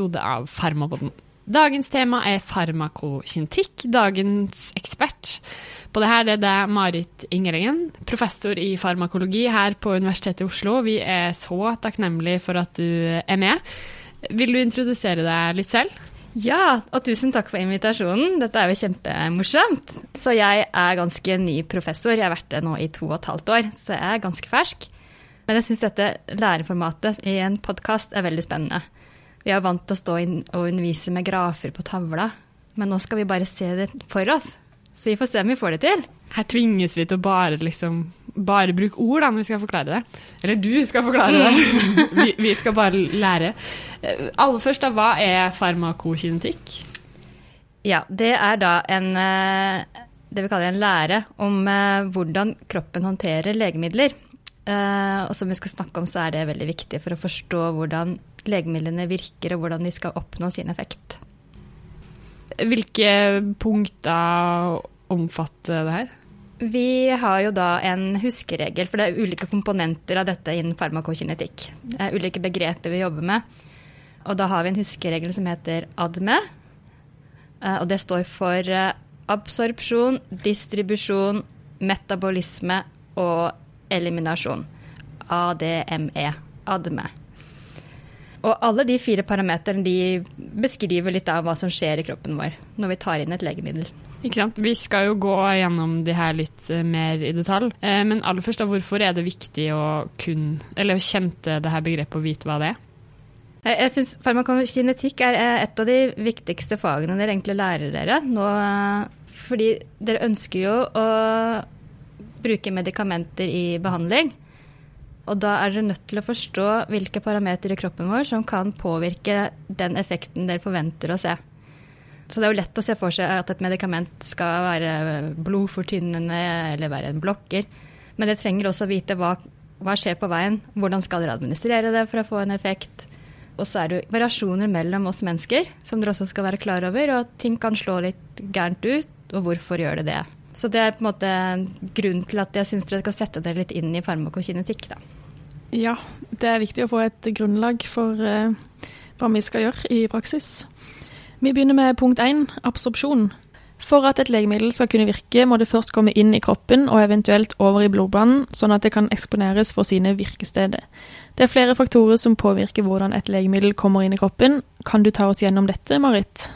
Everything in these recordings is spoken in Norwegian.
episode av Farmapodden. Dagens tema er farmakokinetikk. Dagens ekspert på det her det er deg, Marit Ingerengen, professor i farmakologi her på Universitetet i Oslo. Vi er så takknemlige for at du er med. Vil du introdusere deg litt selv? Ja, og tusen takk for invitasjonen. Dette er jo kjempemorsomt. Så jeg er ganske ny professor. Jeg har vært det nå i to og et halvt år, så jeg er ganske fersk. Men jeg syns dette læreformatet i en podkast er veldig spennende. Vi er vant til å stå og undervise med grafer på tavla, men nå skal vi bare se det for oss. Så vi får se om vi får det til. Her tvinges vi til å bare, liksom, bare bruke ord da, når vi skal forklare det. Eller du skal forklare det. vi, vi, skal bare lære. Eh, aller først, da, hva er farmakokinetikk? Ja, det er da en eh, det vi kaller en lære om eh, hvordan kroppen håndterer legemidler. Og som vi skal snakke om, så er det veldig viktig for å forstå hvordan legemidlene virker, og hvordan de skal oppnå sin effekt. Hvilke punkter omfatter det her? Vi har jo da en huskeregel, for det er ulike komponenter av dette innen farmakokinetikk. Det er ulike begreper vi jobber med. Og da har vi en huskeregel som heter ADME. Eh, og det står for eh, absorpsjon, distribusjon, metabolisme og eliminasjon. ADME. ADME. Og alle de fire parameterne de beskriver litt av hva som skjer i kroppen vår når vi tar inn et legemiddel. Ikke sant? Vi skal jo gå gjennom de her litt uh, mer i detalj. Uh, men aller først, da, hvorfor er det viktig å kun, eller kjente det her begrepet og vite hva det er? Eh, jeg syns farmakokinetikk er et av de viktigste fagene dere egentlig lærer dere nå. Fordi dere ønsker jo å bruke medikamenter i behandling. Og da er dere nødt til å forstå hvilke parametere i kroppen vår som kan påvirke den effekten dere forventer å se. Så det er jo lett å se for seg at et medikament skal være blodfortynnende eller være en blokker. Men dere trenger også å vite hva, hva skjer på veien. Hvordan skal dere administrere det for å få en effekt? Og så er det jo variasjoner mellom oss mennesker som dere også skal være klar over. Og ting kan slå litt gærent ut, og hvorfor gjør det det? Så det er på en måte grunnen til at jeg syns dere skal sette dere litt inn i farmakokinetikk. da. Ja, det er viktig å få et grunnlag for uh, hva vi skal gjøre i praksis. Vi begynner med punkt én, absorpsjon. For at et legemiddel skal kunne virke, må det først komme inn i kroppen og eventuelt over i blodbanen, sånn at det kan eksponeres for sine virkesteder. Det er flere faktorer som påvirker hvordan et legemiddel kommer inn i kroppen. Kan du ta oss gjennom dette, Marit?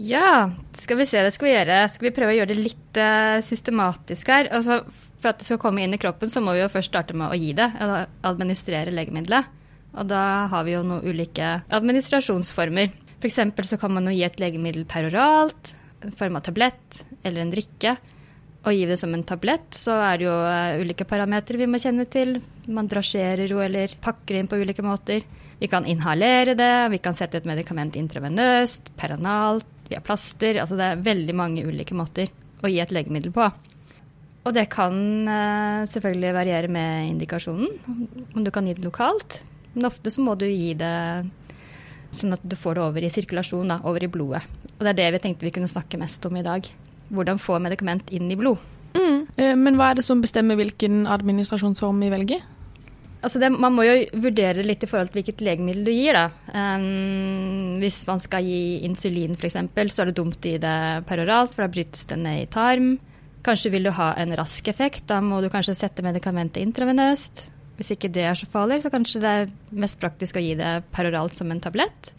Ja, skal vi se. Det skal vi gjøre. Skal vi prøve å gjøre det litt uh, systematisk her. Altså, for at det skal komme inn i kroppen, så må vi jo først starte med å gi det, eller administrere legemiddelet. Og da har vi jo noen ulike administrasjonsformer. F.eks. så kan man jo gi et legemiddel peroralt, i form av tablett eller en drikke. Og gi det som en tablett, så er det jo uh, ulike parametere vi må kjenne til. Man drasjerer jo eller pakker inn på ulike måter. Vi kan inhalere det, vi kan sette et medikament intravenøst, peronalt, via plaster. Altså det er veldig mange ulike måter å gi et legemiddel på. Og det kan uh, selvfølgelig variere med indikasjonen, om du kan gi det lokalt. Men ofte så må du gi det sånn at du får det over i sirkulasjon, da, over i blodet. Og det er det vi tenkte vi kunne snakke mest om i dag. Hvordan få medikament inn i blod. Mm. Eh, men hva er det som bestemmer hvilken administrasjonsform vi velger? Altså det, man må jo vurdere litt i forhold til hvilket legemiddel du gir. Da. Um, hvis man skal gi insulin f.eks., så er det dumt å gi det peroralt, for da brytes det ned i tarm. Kanskje vil du ha en rask effekt. Da må du kanskje sette medikamentet intravenøst. Hvis ikke det er så farlig, så kanskje det er mest praktisk å gi det peroralt som en tablett.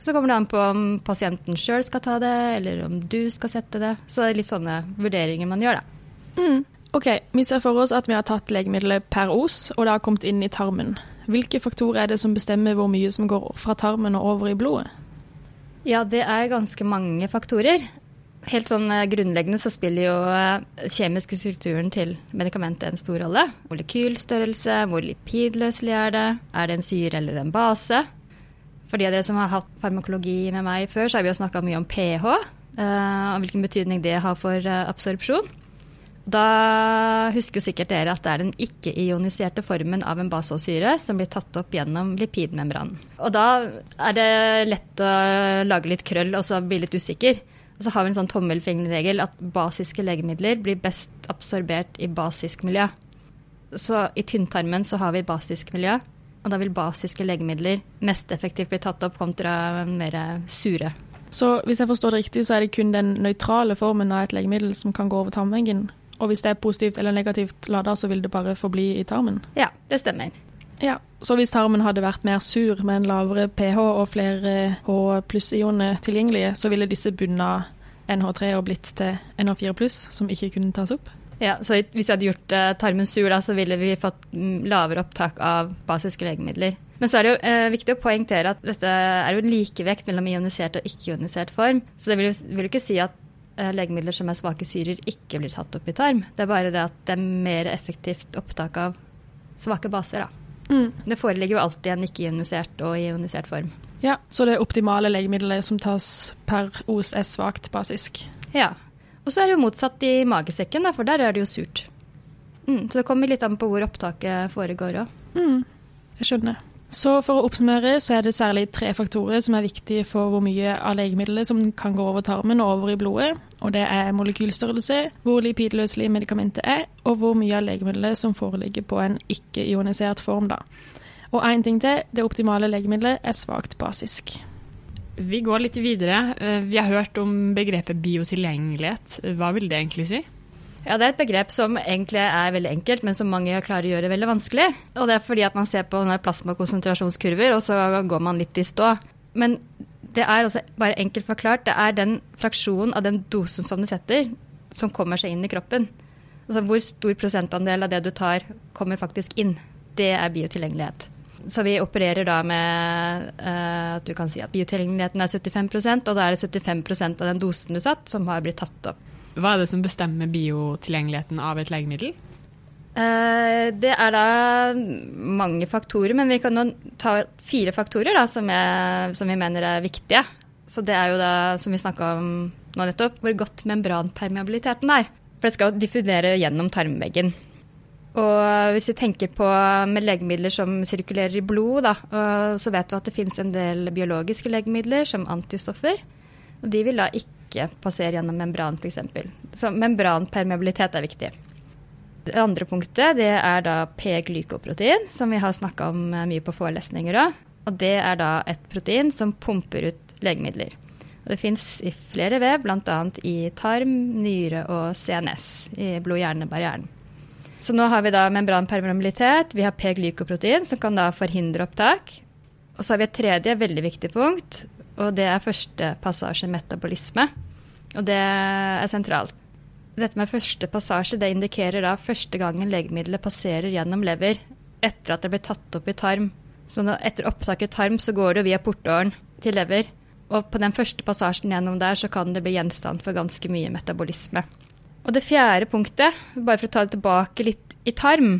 Så kommer det an på om pasienten sjøl skal ta det, eller om du skal sette det. Så det er litt sånne vurderinger man gjør, da. Mm. Ok, Vi ser for oss at vi har tatt legemiddelet per os, og det har kommet inn i tarmen. Hvilke faktorer er det som bestemmer hvor mye som går fra tarmen og over i blodet? Ja, det er ganske mange faktorer. Helt sånn eh, grunnleggende så spiller jo eh, kjemiske strukturen til medikamentet en stor rolle. Molekylstørrelse, hvor lipidløselig er det, er det en syre eller en base? For de av dere som har hatt farmakologi med meg før, så har vi jo snakka mye om pH, eh, og hvilken betydning det har for absorpsjon. Da husker jo sikkert dere at det er den ikke-ioniserte formen av en basesyre som blir tatt opp gjennom lipidmembranen. Og da er det lett å lage litt krøll og så bli litt usikker. Og så har vi en sånn tommelfingerregel at basiske legemidler blir best absorbert i basisk miljø. Så i tynntarmen så har vi basisk miljø. Og da vil basiske legemidler mest effektivt bli tatt opp kontra mer sure. Så hvis jeg forstår det riktig, så er det kun den nøytrale formen av et legemiddel som kan gå over tarmveggen? Og hvis det er positivt eller negativt lada, så vil det bare forbli i tarmen? Ja, det stemmer. Ja, Så hvis tarmen hadde vært mer sur med en lavere pH og flere H pluss-ioner tilgjengelige, så ville disse bunna NH3 og blitt til NH4 pluss, som ikke kunne tas opp? Ja, så Hvis vi hadde gjort uh, tarmen sur, da, så ville vi fått mm, lavere opptak av basiske legemidler. Men så er det jo eh, viktig å poengtere at dette er jo likevekt mellom ionisert og ikke-ionisert form. Så det vil jo, vil jo ikke si at eh, legemidler som er svake syrer, ikke blir tatt opp i tarm. Det er bare det at det er mer effektivt opptak av svake baser. da. Mm. Det foreligger jo alltid en ikke-ionisert og ionisert form. Ja, Så det optimale legemiddelet som tas per os er svakt basisk? Ja. Og så er det jo motsatt i magesekken, for der er det jo surt. Mm, så det kommer litt an på hvor opptaket foregår òg. Mm, jeg skjønner. Så for å oppsummere så er det særlig tre faktorer som er viktige for hvor mye av legemiddelet som kan gå over tarmen og over i blodet. Og det er molekylstørrelse, hvor lipidløselig medikamentet er, og hvor mye av legemiddelet som foreligger på en ikke-ionisert form. da. Og én ting til, det optimale legemiddelet er svakt basisk. Vi går litt videre. Eh, vi har hørt om begrepet biotilgjengelighet. Hva vil det egentlig si? Ja, Det er et begrep som egentlig er veldig enkelt, men som mange klarer å gjøre veldig vanskelig. Og det er fordi at man ser på plasmakonsentrasjonskurver, og så går man litt i stå. Men det er altså bare enkelt forklart. Det er den fraksjonen av den dosen som du setter, som kommer seg inn i kroppen. Altså hvor stor prosentandel av det du tar, kommer faktisk inn. Det er biotilgjengelighet. Så vi opererer da med uh, at du kan si at biotilgjengeligheten er 75% og da er det 75% av den dosen du satt, som har blitt tatt opp. Hva er det som bestemmer biotilgjengeligheten av et legemiddel? Uh, det er da mange faktorer, men vi kan nå ta fire faktorer da, som, jeg, som vi mener er viktige. Så det er jo da, som vi snakka om nå nettopp, hvor godt membranpermeabiliteten er. For det skal jo diffundere gjennom tarmveggen. Og hvis vi tenker på med legemidler som sirkulerer i blod, da, så vet vi at det finnes en del biologiske legemidler som antistoffer. Og de vil da ikke passere gjennom membran, f.eks. Så membranpermeabilitet er viktig. Det andre punktet det er da P-glykoprotein, som vi har snakka om eh, mye på forelesninger òg. Og det er da et protein som pumper ut legemidler. Og det fins i flere vev, bl.a. i tarm, nyre og CNS, i blod-hjerne-barrieren. Så nå har vi da membranpermeabilitet, vi har P-glykoprotein, som kan da forhindre opptak. Og så har vi et tredje veldig viktig punkt, og det er første passasje metabolisme. Og det er sentralt. Dette med første passasje det indikerer da første gangen legemiddelet passerer gjennom lever etter at det blir tatt opp i tarm. Så etter opptak i tarm så går det via portåren til lever. Og på den første passasjen gjennom der så kan det bli gjenstand for ganske mye metabolisme. Og det fjerde punktet, bare for å ta det tilbake litt i tarm,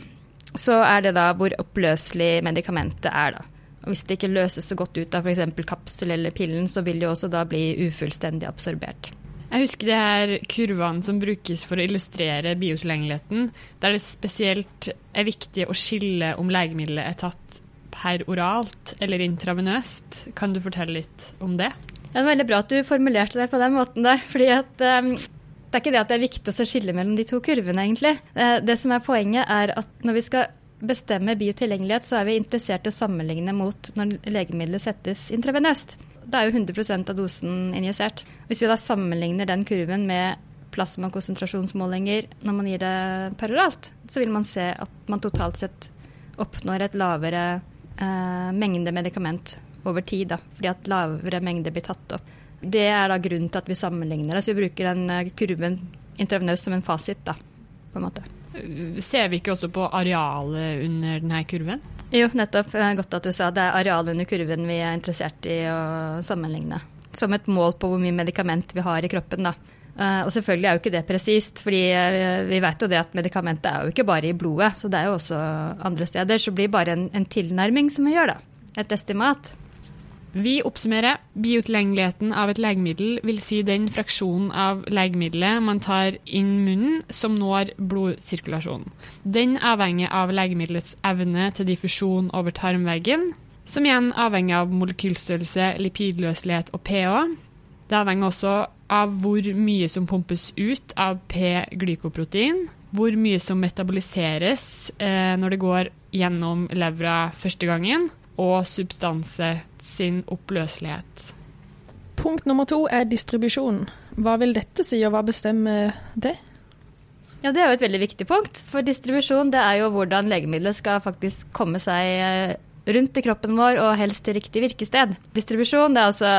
så er det da hvor oppløselig medikamentet er, da. Hvis det ikke løses så godt ut av f.eks. kapsel eller pillen, så vil det jo også da bli ufullstendig absorbert. Jeg husker de her kurvene som brukes for å illustrere biotilgjengeligheten, der det spesielt er viktig å skille om legemiddelet er tatt per oralt eller intravenøst. Kan du fortelle litt om det? Det er veldig bra at du formulerte det på den måten der. fordi at um, det er ikke det at det er viktig å skille mellom de to kurvene, egentlig. Eh, det som er poenget, er at når vi skal bestemme biotilgjengelighet, så er vi interessert i å sammenligne mot når legemiddelet settes intravenøst. Da er jo 100% av dosen injisert. Hvis vi da sammenligner den kurven med plasmakonsentrasjonsmålinger når man gir det peroralt, så vil man se at man totalt sett oppnår et lavere eh, mengde medikament over tid, da, fordi at lavere mengde blir tatt opp. Det er da grunnen til at vi sammenligner det. Vi bruker den eh, kurven intravenøst som en fasit, da, på en måte. Ser vi ikke også på arealet under denne kurven? Jo, nettopp. Godt at du sa det er arealet under kurven vi er interessert i å sammenligne. Som et mål på hvor mye medikament vi har i kroppen, da. Uh, og selvfølgelig er jo ikke det presist, fordi uh, vi vet jo det at medikamentet er jo ikke bare i blodet, så det er jo også andre steder. Så det blir bare en, en tilnærming som vi gjør, da. Et estimat. Vi oppsummerer. Biotilgjengeligheten av et legemiddel vil si den fraksjonen av legemiddelet man tar inn munnen som når blodsirkulasjonen. Den avhenger av legemiddelets evne til diffusjon over tarmveggen, som igjen avhenger av molekylstørrelse, lipidløselighet og pH. Det avhenger også av hvor mye som pumpes ut av P-glykoprotein, hvor mye som metaboliseres eh, når det går gjennom levra første gangen, og substanset sin oppløselighet. Punkt nummer to er distribusjon. Hva vil dette si, og hva bestemmer det? Ja, Det er jo et veldig viktig punkt. For distribusjon det er jo hvordan legemidlet skal faktisk komme seg eh, rundt i kroppen vår, og helst til riktig virkested. Distribusjon det, altså,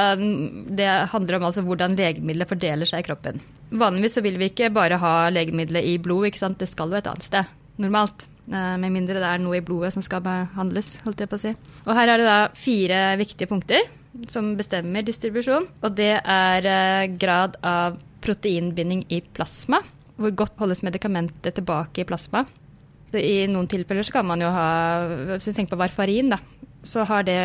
det handler om altså hvordan legemidlet fordeler seg i kroppen. Vanligvis så vil vi ikke bare ha legemidlet i blod, ikke sant? det skal jo et annet sted. Normalt. Eh, med mindre det er noe i blodet som skal behandles, holdt jeg på å si. Og her er det da fire viktige punkter som bestemmer distribusjon. Og det er eh, grad av proteinbinding i plasma. Hvor godt holdes medikamentet tilbake i plasma. I noen tilfeller så kan man jo ha Hvis vi tenker på varfarin, da, så har det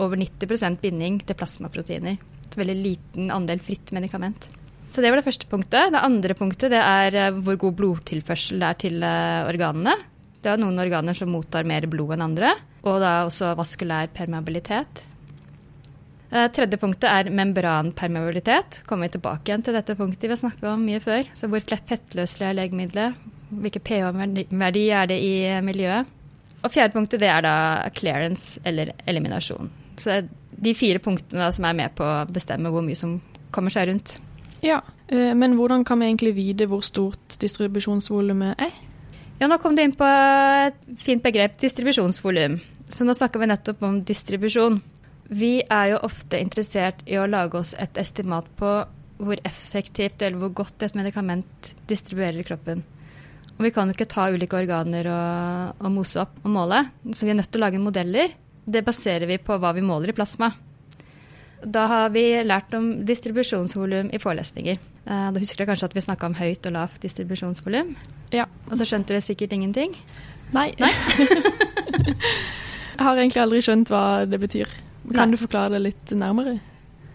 over 90% binding til plasmaproteiner. Et veldig liten andel fritt medikament. Så det var det første punktet. Det andre punktet det er eh, hvor god blodtilførsel det er til eh, organene. Det er noen organer som mottar mer blod enn andre. Og da også vaskulær permeabilitet. Eh, tredje punktet er membranpermeabilitet. Kommer vi tilbake igjen til dette punktet vi har snakka om mye før. Så hvor fettløselig er legemiddelet? Hvilken pH-verdi er det i miljøet? Og fjerde punktet det er da clearance eller eliminasjon. Så det er de fire punktene da, som er med på å bestemme hvor mye som kommer seg rundt. Ja, eh, Men hvordan kan vi egentlig vite hvor stort distribusjonsvolumet er? Ja, Nå kom du inn på et fint begrep, distribusjonsvolum. Så nå snakker vi nettopp om distribusjon. Vi er jo ofte interessert i å lage oss et estimat på hvor effektivt eller hvor godt et medikament distribuerer i kroppen. Og vi kan jo ikke ta ulike organer og, og, mose opp og måle, så vi er nødt til å lage modeller. Det baserer vi på hva vi måler i plasma. Da har vi lært om distribusjonsvolum i forelesninger. Eh, da husker dere kanskje at vi snakka om høyt og lavt distribusjonsvolum? Ja. Og så skjønte dere sikkert ingenting? Nei. Nei. jeg har egentlig aldri skjønt hva det betyr. Kan Nei. du forklare det litt nærmere?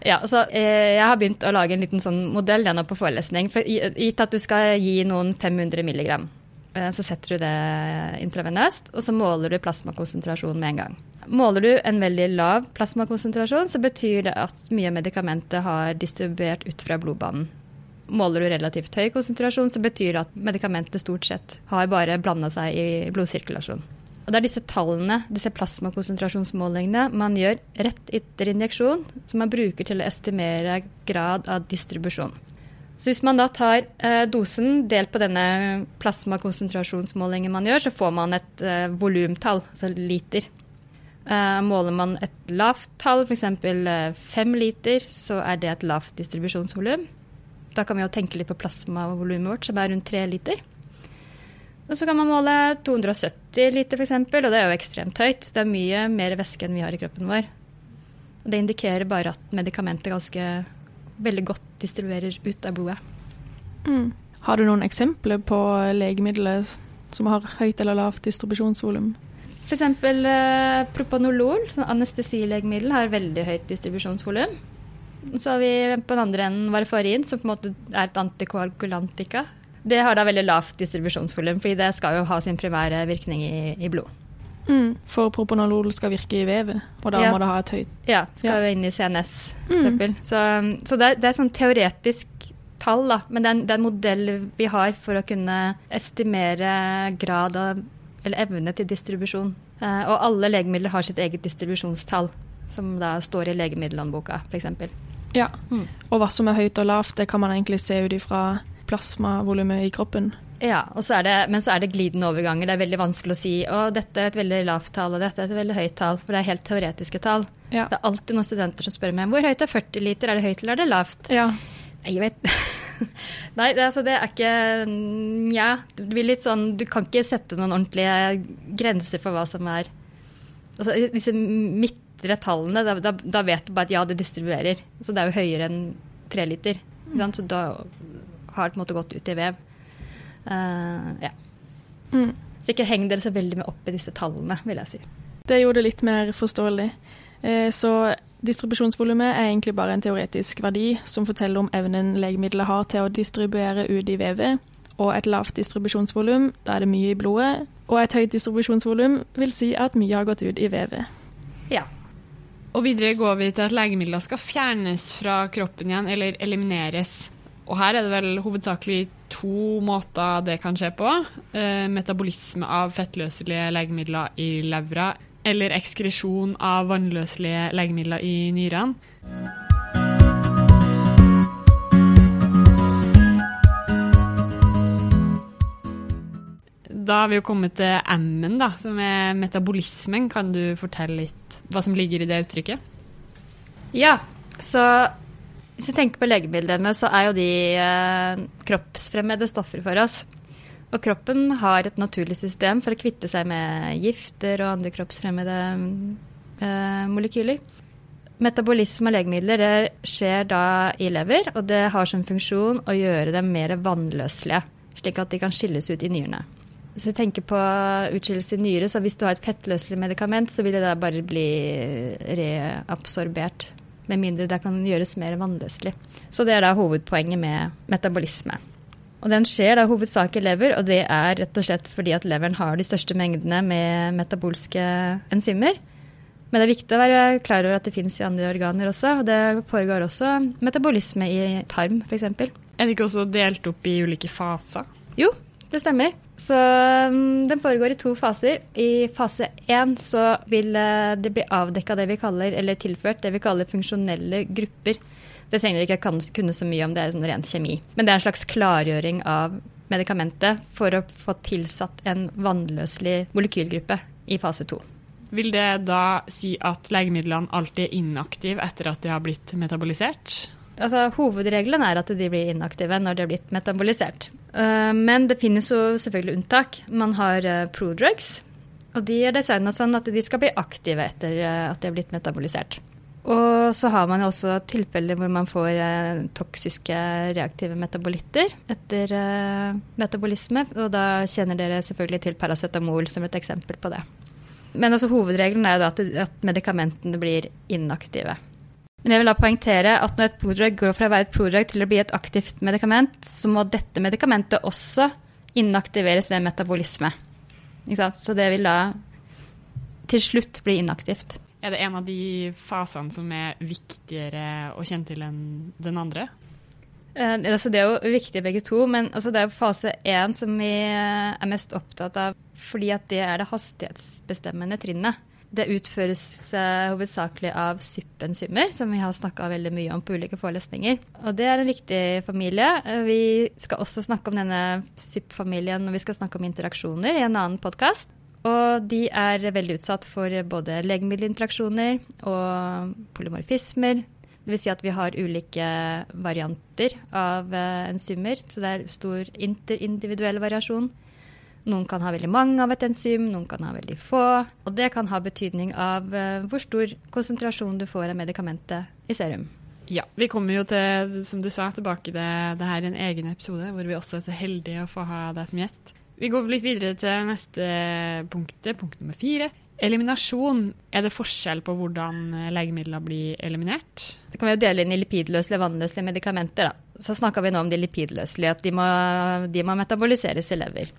Ja, altså, eh, Jeg har begynt å lage en liten sånn modell gjennom på forelesning. For Gitt at du skal gi noen 500 milligram, eh, så setter du det intravenøst, og så måler du plasmakonsentrasjon med en gang. Måler du en veldig lav plasmakonsentrasjon, så betyr det at mye av medikamentet har distribuert ut fra blodbanen. Måler du relativt høy konsentrasjon, så betyr det at medikamentet stort sett har bare blanda seg i blodsirkulasjon. Og Det er disse tallene, disse plasmakonsentrasjonsmålingene, man gjør rett etter injeksjon, som man bruker til å estimere grad av distribusjon. Så hvis man da tar eh, dosen delt på denne plasmakonsentrasjonsmålingen man gjør, så får man et eh, volumtall, altså liter. Eh, måler man et lavt tall, f.eks. Eh, fem liter, så er det et lavt distribusjonsvolum. Da kan vi jo tenke litt på plasmavolumet vårt, som er rundt tre liter. Og så kan man måle 270 liter f.eks., og det er jo ekstremt høyt. Det er mye mer væske enn vi har i kroppen vår. Det indikerer bare at medikamentet ganske veldig godt distribuerer ut av blodet. Mm. Har du noen eksempler på legemidler som har høyt eller lavt distribusjonsvolum? F.eks. Eh, propanolol, sånn anestesilegemiddel, har veldig høyt distribusjonsvolum. Så har vi på den andre enden varfarin, som på en måte er et antikoagulantika. Det har da veldig lavt distribusjonsvolum, fordi det skal jo ha sin primære virkning i, i blod. Mm, for propanolol skal virke i vevet, og da ja. må det ha et høyt Ja, skal jo inn i CNS, mm. Så, så det, er, det er sånn teoretisk tall, da. Men det er, en, det er, en, modell vi har for å kunne estimere grad av eller evne til distribusjon. Eh, og alle legemidler har sitt eget distribusjonstall, som da står i legemiddelhåndboka, f.eks. Ja, mm. og hva som er høyt og lavt, det kan man egentlig se ut ifra plasmavolumet i kroppen. Ja, så det, men så er det glidende overganger. Det er veldig vanskelig å si å, dette er et veldig lavt tall og dette er et veldig høyt tall, for det er helt teoretiske tall. Ja. Det er alltid noen studenter som spør meg hvor høyt er 40 liter, er det høyt eller er det lavt? Ja. Jeg vet Nei, det, altså, det er ikke Nja. det blir litt sånn Du kan ikke sette noen ordentlige grenser for hva som er Altså disse midtre tallene, da, da, da vet du bare at ja, det distribuerer. Så det er jo høyere enn tre liter. Så da har det på en måte gått ut i vev. Uh, ja. Mm. Så ikke heng dere så veldig med opp i disse tallene, vil jeg si. Det gjorde det litt mer forståelig. Eh, så distribusjonsvolumet er egentlig bare en teoretisk verdi som forteller om evnen legemiddelet har til å distribuere ut i vevet. Og et lavt distribusjonsvolum, da er det mye i blodet. Og et høyt distribusjonsvolum vil si at mye har gått ut i vevet. Ja. Og videre går vi til at legemidler skal fjernes fra kroppen igjen, eller elimineres. Og her er det vel hovedsakelig to måter det kan skje på. Eh, metabolisme av fettløselige legemidler i levra, eller ekskresjon av vannløselige legemidler i nyrene. Da har vi jo kommet til M-en, som er metabolismen. Kan du fortelle litt hva som ligger i det uttrykket? Ja, så hvis vi tenker på legemidlene, så er jo de eh, kroppsfremmede stoffer for oss. Og kroppen har et naturlig system for å kvitte seg med gifter og andre kroppsfremmede eh, molekyler. Metabolisme av legemidler skjer da i lever, og det har som funksjon å gjøre dem mer vannløselige, slik at de kan skilles ut i nyrene. Hvis du tenker på utskillelse i nyre, så hvis du har et fettløselig medikament, så vil det da bare bli reabsorbert med mindre det kan gjøres mer vannløselig. Så det er da hovedpoenget med metabolisme. Og den skjer da hovedsakelig i lever, og det er rett og slett fordi at leveren har de største mengdene med metabolske enzymer. Men det er viktig å være klar over at det finnes i andre organer også. og Det foregår også metabolisme i tarm, f.eks. Er det ikke også delt opp i ulike faser? Jo, det stemmer. Så um, den foregår i to faser. I fase én så vil uh, det bli avdekka det vi kaller, eller tilført det vi kaller funksjonelle grupper. Det trenger dere ikke kunne så mye om, det er sånn ren kjemi. Men det er en slags klargjøring av medikamentet for å få tilsatt en vannløselig molekylgruppe i fase to. Vil det da si at legemidlene alltid er inaktive etter at de har blitt metabolisert? Altså, hovedregelen er at de blir inaktive når de har blitt metabolisert. Uh, men det finnes jo selvfølgelig unntak. Man har uh, prodrugs, og de er designa sånn at de skal bli aktive etter uh, at de har blitt metabolisert. Og så har man jo også tilfeller hvor man får toksiske reaktive metabolitter etter metabolisme, og da kjenner dere selvfølgelig til paracetamol som et eksempel på det. Men også hovedregelen er jo da at medikamentene blir inaktive. Men jeg vil da poengtere at når et prodrug går fra å være et prodrug til å bli et aktivt medikament, så må dette medikamentet også inaktiveres ved metabolisme. Så det vil da til slutt bli inaktivt. Er det en av de fasene som er viktigere å kjenne til enn den andre? Eh, altså det er jo viktig begge to, men altså det er fase én som vi er mest opptatt av, fordi at det er det hastighetsbestemmende trinnet. Det utføres uh, hovedsakelig av SUP-enzymer, som vi har snakka veldig mye om på ulike forelesninger. Og det er en viktig familie. Uh, vi skal også snakke om denne SUP-familien når vi skal snakke om interaksjoner i en annen podkast. Og de er veldig utsatt for både legemiddelinteraksjoner og polymorfismer. Dvs. Si at vi har ulike varianter av uh, enzymer, så det er stor interindividuell variasjon. Noen kan ha veldig mange av et enzym, noen kan ha veldig få. Og det kan ha betydning av uh, hvor stor konsentrasjon du får av medikamentet i serum. Ja, vi kommer jo til, som du sa, tilbake til det her i en egen episode, hvor vi også er så heldige å få ha deg som gjest. Vi går litt videre til neste punkt, punkt nummer fire. Eliminasjon. Er det forskjell på hvordan legemidler blir eliminert? Det kan vi jo dele inn i lipidløselige og vannløselige medikamenter. Da. Så snakka vi nå om de lipidløselige, at de må, de må metaboliseres i lever.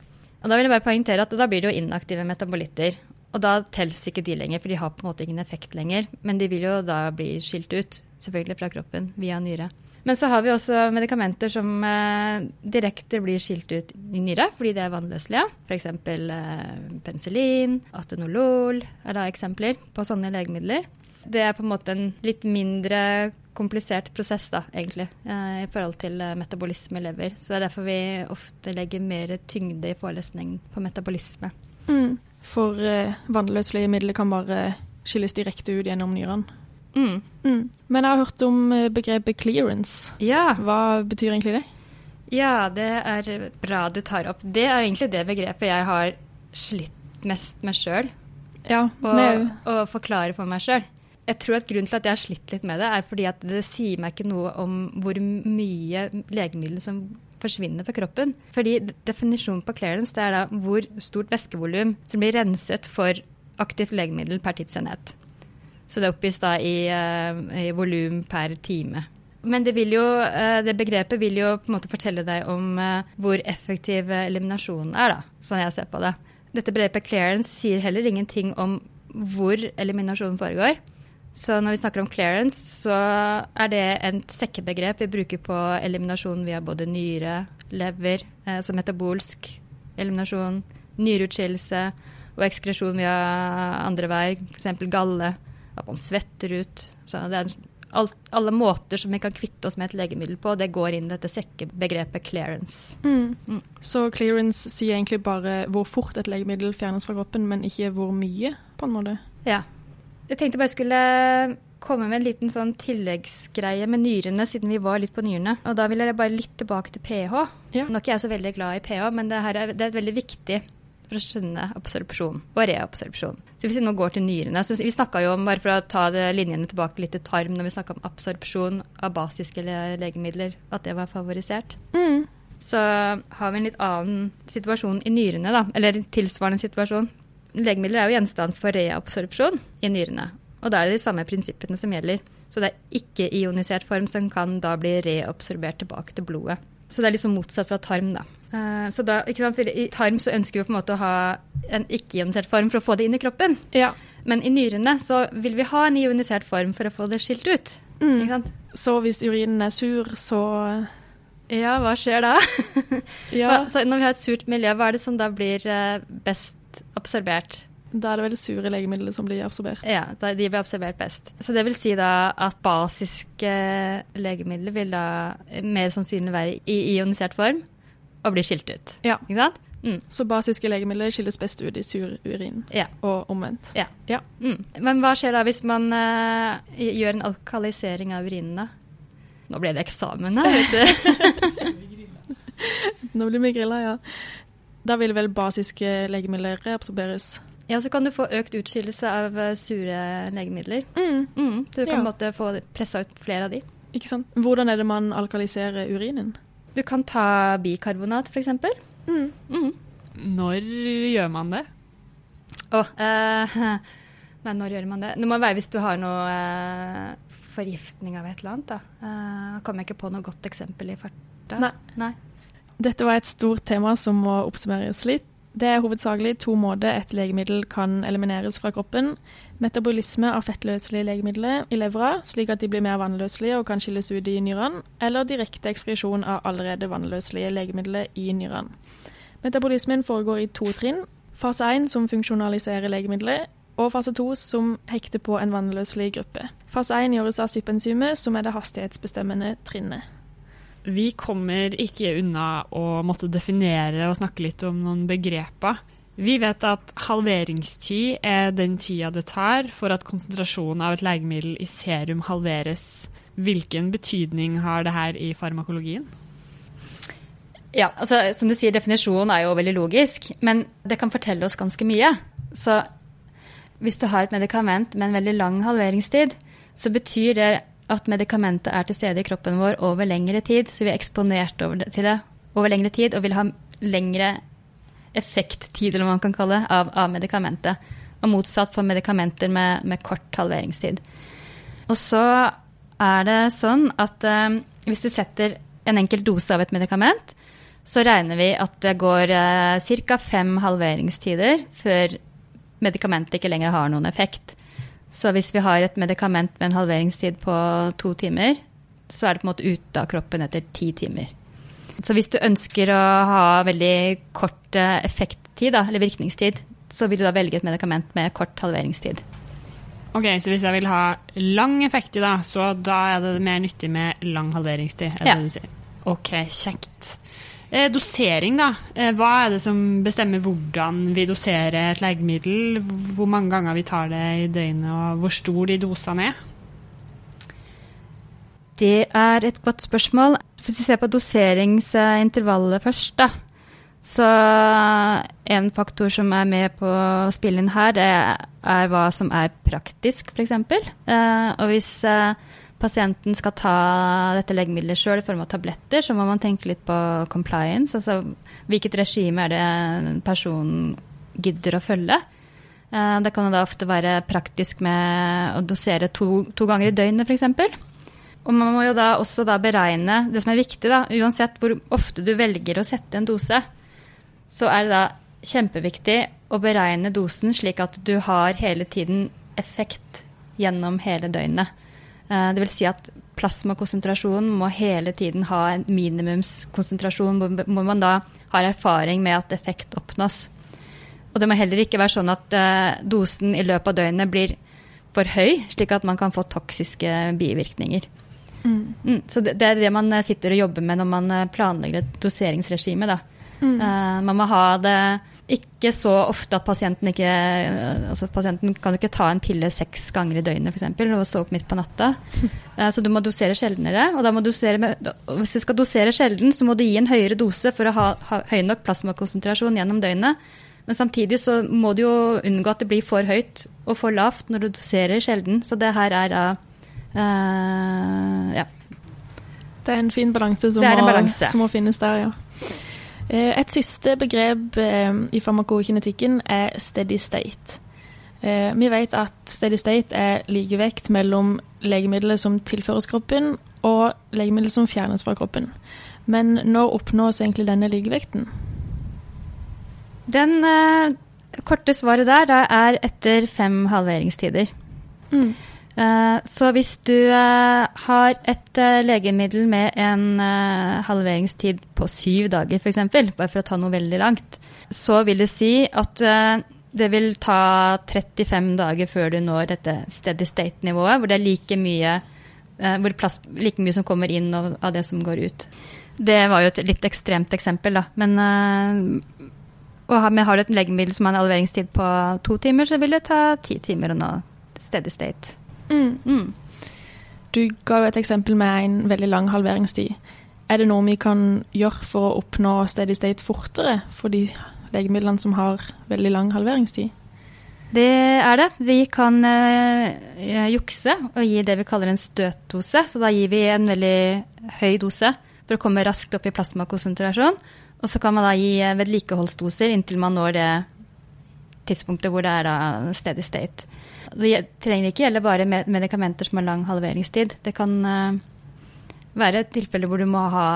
Og da vil jeg bare poengtere at da blir det jo inaktive metabolitter. Og da telles ikke de lenger, for de har på en måte ingen effekt lenger. Men de vil jo da bli skilt ut, selvfølgelig fra kroppen, via nyre. Men så har vi også medikamenter som eh, direkte blir skilt ut i nyre fordi de er vannløselige. F.eks. Eh, penicillin, atenolol er da eksempler på sånne legemidler. Det er på en måte en litt mindre komplisert prosess, da, egentlig, eh, i forhold til eh, metabolisme i lever. Så det er derfor vi ofte legger mer tyngde i forelesningen på metabolisme. Mm. For eh, vannløselige midler kan bare skilles direkte ut gjennom nyrene. Mm. Mm. Men jeg har hørt om eh, begrepet clearance. Ja. Hva betyr egentlig det? Ja, det er bra du tar opp. Det er egentlig det begrepet jeg har slitt mest med sjøl. Ja, å forklare for meg sjøl jeg tror at grunnen til at jeg har slitt litt med det, er fordi at det sier meg ikke noe om hvor mye legemiddel som forsvinner fra kroppen. Fordi definisjonen på clearance det er da hvor stort væskevolum som blir renset for aktivt legemiddel per tidsenhet. Så det oppgis da i, uh, i volum per time. Men det, jo, uh, det, begrepet vil jo på en måte fortelle deg om uh, hvor effektiv eliminasjonen er, da, sånn jeg ser på det. Dette begrepet clearance sier heller ingenting om hvor eliminasjonen foregår. Så når vi snakker om clearance, så er det et sekkebegrep vi bruker på eliminasjon via både nyre, lever, eh, så metabolsk eliminasjon, nyreutskillelse og ekskresjon via andre veier, f.eks. galle, at man svetter ut. Så det er alt, alle måter som vi kan kvitte oss med et legemiddel på, det går inn i dette sekkebegrepet clearance. Mm. Mm. Så clearance sier egentlig bare hvor fort et legemiddel fjernes fra kroppen, men ikke hvor mye, på en måte. Ja. Jeg tenkte bare jeg skulle komme med en liten sånn tilleggsgreie med nyrene, siden vi var litt på nyrene. Og da vil jeg bare litt tilbake til pH. Ja. Nå er ikke jeg så veldig glad i pH, men det, her er, det er veldig viktig for å skjønne absorpsjon og reabsorpsjon. Så hvis vi nå går til nyrene så Vi snakka jo om, bare for å ta det linjene tilbake litt til tarm, når vi snakka om absorpsjon av basiske legemidler, at det var favorisert. Mm. Så har vi en litt annen situasjon i nyrene, da. Eller en tilsvarende situasjon. Legemidler er jo gjenstand for reabsorpsjon i nyrene. Og da er det de samme prinsippene som gjelder. Så det er ikke-ionisert form som kan da bli reabsorbert tilbake til blodet. Så det er liksom motsatt fra tarm, da. Eh, Så da, ikke sant, I tarm så ønsker vi på en måte å ha en ikke-ionisert form for å få det inn i kroppen. Ja. Men i nyrene så vil vi ha en ionisert form for å få det skilt ut. Mm. Ikke sant? Så hvis urinen er sur, så Ja, hva skjer da? Ja, så når vi har et surt miljø, hva er det som da blir eh, best absorbert? da er det vel sure legemidler som blir absorbert. Ja, de blir absorbert best. Så det vil si da at basiske legemidler vil da mer sannsynlig være i ionisert form og bli skilt ut. Ja. Ikke sant? Mm. Så basiske legemidler skilles best ut i sur urin, Ja. og omvendt. ja. Ja. Mm. Men hva skjer da hvis man uh, gjør en alkalisering av urinen, da? Nå ble det eksamen her, vet du. Nå blir vi grilla, ja. Da vil vel basiske legemidler reabsorberes. ja, så kan du få økt utskillelse av eh, sure legemidler. Mm. Mm. Så du kan Ja. måtte få pressa ut flere av de. Ikke sant? Hvordan er det man alkaliserer urinen? Du kan ta bikarbonat, f.eks. Mm. Mm. Når gjør man det? Å, eh, Nei, når gjør man det? Det må være hvis du har noe eh, forgiftning av et eller annet. da. eh, kommer jeg ikke på noe godt eksempel i farta. Nei. Nei. Dette var et stort tema som må oppsummeres litt. Det er hovedsakelig to måter et legemiddel kan elimineres fra kroppen. Metabolisme av fettløselige legemidler i levra, slik at de blir mer vannløselige og kan skilles ut i nyrene, eller direkte ekskresjon av allerede vannløselige legemidler i nyrene. Metabolismen foregår i to trinn. Fase 1 som funksjonaliserer legemidler, og fase 2 som hekter på en vannløselig gruppe. Fase 1 gjøres av sypenzymet, som er det hastighetsbestemmende trinnet. Vi kommer ikke unna å måtte definere og snakke litt om noen begreper. Vi vet at halveringstid er den tida det tar for at konsentrasjonen av et legemiddel i serum halveres. Hvilken betydning har det her i farmakologien? Ja, altså som du sier, definisjonen er jo veldig logisk, men det kan fortelle oss ganske mye. Så hvis du har et medikament med en veldig lang halveringstid, så betyr det at medikamentet er til stede i kroppen vår over lengre tid, så vi er eksponert det, til det over lengre tid og vil ha lengre effekttid, eller hva man kan kalle det, av, av medikamentet. Og motsatt for medikamenter med, med kort halveringstid. Og så er det sånn at eh, hvis du setter en enkel dose av et medikament, så regner vi at det går eh, ca. fem halveringstider før medikamentet ikke lenger har noen effekt. Så hvis vi har et medikament med en halveringstid på to timer, så er det på en måte ute av kroppen etter ti timer. Så hvis du ønsker å ha veldig kort eh, effekttid, eller virkningstid, så vil du da velge et medikament med kort halveringstid. Ok, Så hvis jeg vil ha lang effekt i da, så da er det mer nyttig med lang halveringstid? Er det Ja. det du sier? Ok, kjekt. Eh, dosering, da. Eh, hva er det som bestemmer hvordan vi doserer et legemiddel? Hvor mange ganger vi tar det i døgnet, og hvor stor de dosene er? Det er et godt spørsmål. Hvis vi ser på doseringsintervallet først, da. Så en faktor som er med på å spille inn her, det er hva som er praktisk, f.eks. Eh, og hvis pasienten skal ta dette legemiddelet sjøl i form av tabletter, så må man tenke litt på compliance. Altså hvilket regime er det en person gidder å følge. Eh, det kan jo da ofte være praktisk med å dosere to, to ganger i døgnet, f.eks. Og man må jo da også da beregne det som er viktig, da, uansett hvor ofte du velger å sette en dose, så er det da kjempeviktig å beregne dosen slik at du har hele tiden effekt gjennom hele døgnet. Eh, Det vil si at plasmakonsentrasjonen må hele tiden ha en minimumskonsentrasjon, hvor man da har erfaring med at effekt oppnås. Og det må heller ikke være sånn at uh, dosen i løpet av døgnet blir for høy, slik at man kan få toksiske bivirkninger. Mm. Mm, så det, det, er det man sitter og jobber med når man planlegger et doseringsregime. Da. Mm. Uh, man må ha det ikke så ofte at pasienten ikke altså Pasienten kan ikke ta en pille seks ganger i døgnet for eksempel, og stå opp midt på natta. Uh, så du må dosere sjeldnere. Og med, hvis du skal dosere sjelden, så må du gi en høyere dose for å ha, ha høy nok plasmakonsentrasjon gjennom døgnet. Men samtidig så må du jo unngå at det blir for høyt og for lavt når du doserer sjelden. Så det her er da uh, ja. Det er en fin balanse som, må, som må finnes der, ja. Eh, et siste begrep eh, i farmakokinetikken er steady state. Eh, vi vet at steady state er likevekt mellom legemiddelet som tilføres kroppen, og legemiddelet som fjernes fra kroppen. Men når oppnås egentlig denne likevekten? Den eh, korte svaret der er etter fem halveringstider. Mm. Eh, så hvis du eh, har et eh, legemiddel med en halveringstid på syv dager f.eks., bare for å ta noe veldig langt, så vil det si at det vil ta 35 dager før du når dette steady state-nivået, hvor det er like mye, plass, like mye, som kommer inn av det som går ut. Det var jo et litt ekstremt eksempel, da. Men, men har du et legemiddel som har en halveringstid på to timer, så vil det ta ti timer å nå steady state. Mm. Mm. Du ga jo et eksempel med en veldig lang halveringstid. Er det noe vi kan gjøre for å oppnå steady state fortere for de legemidlene som har veldig lang halveringstid? Det er det. Vi kan uh, jukse og gi det vi kaller en støtdose. Så da gir vi en veldig høy dose for å komme raskt opp i plasmakonsentrasjon. Og så kan man da gi vedlikeholdsdoser inntil man når det tidspunktet hvor det er da steady state. Det trenger ikke gjelde bare medikamenter som har lang halveringstid. Det kan uh, være tilfeller hvor du må ha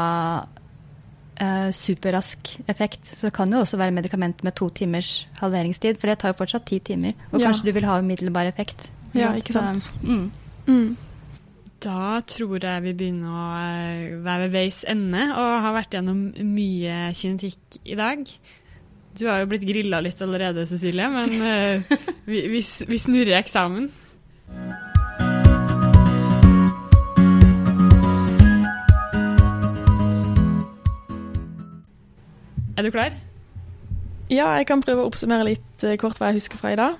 uh, superrask effekt. Så det kan jo også være medikament med to timers halveringstid, for det tar jo fortsatt ti timer. Og ja. kanskje du vil ha umiddelbar effekt. Ja, ikke sant. Så, mm. Mm. Da tror jeg vi begynner å eh, være ved veis ende og har vært gjennom mye kinetikk i dag. Du har jo blitt grilla litt allerede, Cecilie, men uh, vi, vi, vi snurrer eksamen. Er du klar? Ja, jeg kan prøve å oppsummere litt uh, kort hva jeg husker fra i dag.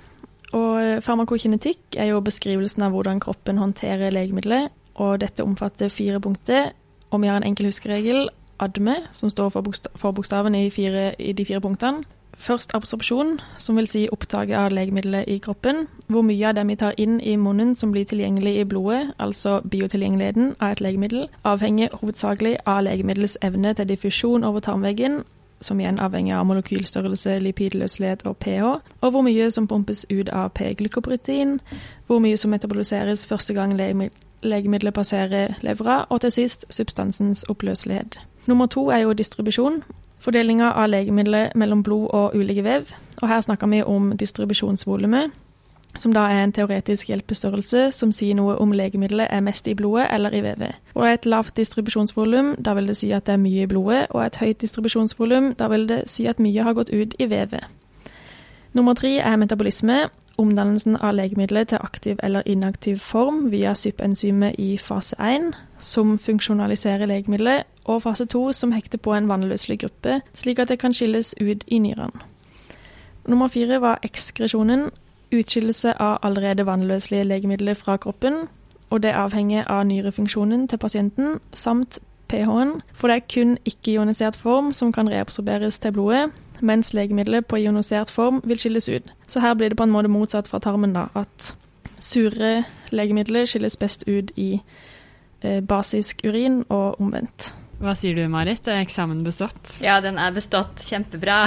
Og uh, Farmakokinetikk er jo beskrivelsen av hvordan kroppen håndterer legemidler, og dette omfatter fire punkter. Og vi har en enkel huskeregel ADME, som står for, bokstav, for bokstavene i, fire, i, de fire punktene. Først absorpsjon, som vil si opptaket av legemiddelet i kroppen. Hvor mye av det vi tar inn i munnen som blir tilgjengelig i blodet, altså biotilgjengeligheten av et legemiddel, avhenger hovedsakelig av legemiddelets evne til diffusjon over tarmveggen, som igjen avhenger av molekylstørrelse, lipidløselighet og pH, og hvor mye som pumpes ut av P-glykoprotein, hvor mye som metaboliseres første gang legemiddelet passerer levra, og til sist substansens oppløselighet. Nummer to er jo distribusjon. Fordelinga av legemidler mellom blod og ulike vev. Og her snakker vi om distribusjonsvolumet, som da er en teoretisk hjelpestørrelse som sier noe om legemiddelet er mest i blodet eller i vevet. Og et lavt distribusjonsvolum, da vil det si at det er mye i blodet, og et høyt distribusjonsvolum, da vil det si at mye har gått ut i vevet. Nummer tre er metabolisme, omdannelsen av legemiddelet til aktiv eller inaktiv form via sypenzymet i fase 1, som funksjonaliserer legemiddelet, og fase 2, som hekter på en vannløselig gruppe, slik at det kan skilles ut i nyrene. Nummer fire var ekskresjonen, utskillelse av allerede vannløselige legemidler fra kroppen, og det avhenger av nyrefunksjonen til pasienten, samt pH-en, for det er kun ikke-ionisert form som kan reabsorberes til blodet, mens legemiddelet på ionisert form vil skilles ut. Så her blir det på en måte motsatt fra tarmen, da, at sure legemidler skilles best ut i eh, basisk urin, og omvendt. Hva sier du, Marit? Er eksamen bestått? Ja, den er bestått. Kjempebra.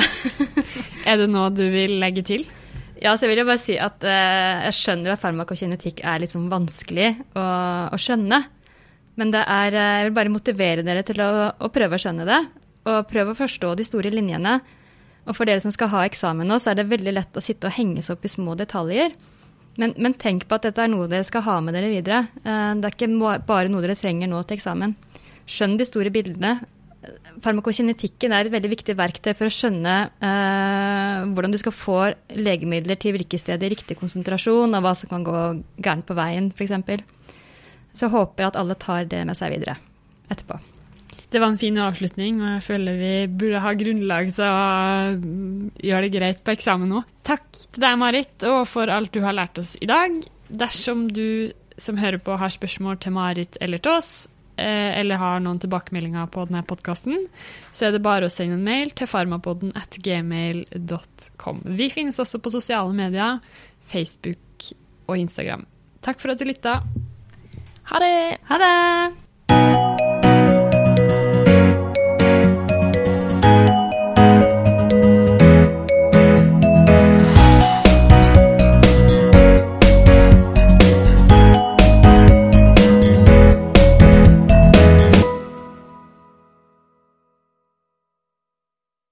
er det noe du vil legge til? Ja, så jeg vil jo bare si at eh, jeg skjønner at farmakokinetikk er litt sånn vanskelig å, å skjønne. Men er, eh, jeg vil bare motivere dere til å, å, prøve å skjønne det. Og prøve å forstå de store linjene. Og for dere som skal ha eksamen nå, så er det veldig lett å sitte og henge seg opp i små detaljer. Men, men, tenk på at dette er noe dere skal ha med dere videre. Uh, det er ikke bare noe dere trenger nå til eksamen. Skjønn de store bildene. Farmakokinetikken er et veldig viktig verktøy for å skjønne eh, hvordan du skal få legemidler til virkestedet i riktig konsentrasjon, og hva som kan gå gærent på veien, f.eks. Så jeg håper at alle tar det med seg videre etterpå. Det var en fin avslutning, og jeg føler vi burde ha grunnlag til å gjøre det greit på eksamen nå. Takk til deg, Marit, og for alt du har lært oss i dag. Dersom du som hører på har spørsmål til Marit eller til oss, eh, eller har noen tilbakemeldinger på denne podkasten, så er det bare å sende en mail til farmapodden at gmail.com. Vi finnes også på sosiale medier, Facebook og Instagram. Takk for at du lytta. Ha det! Ha det!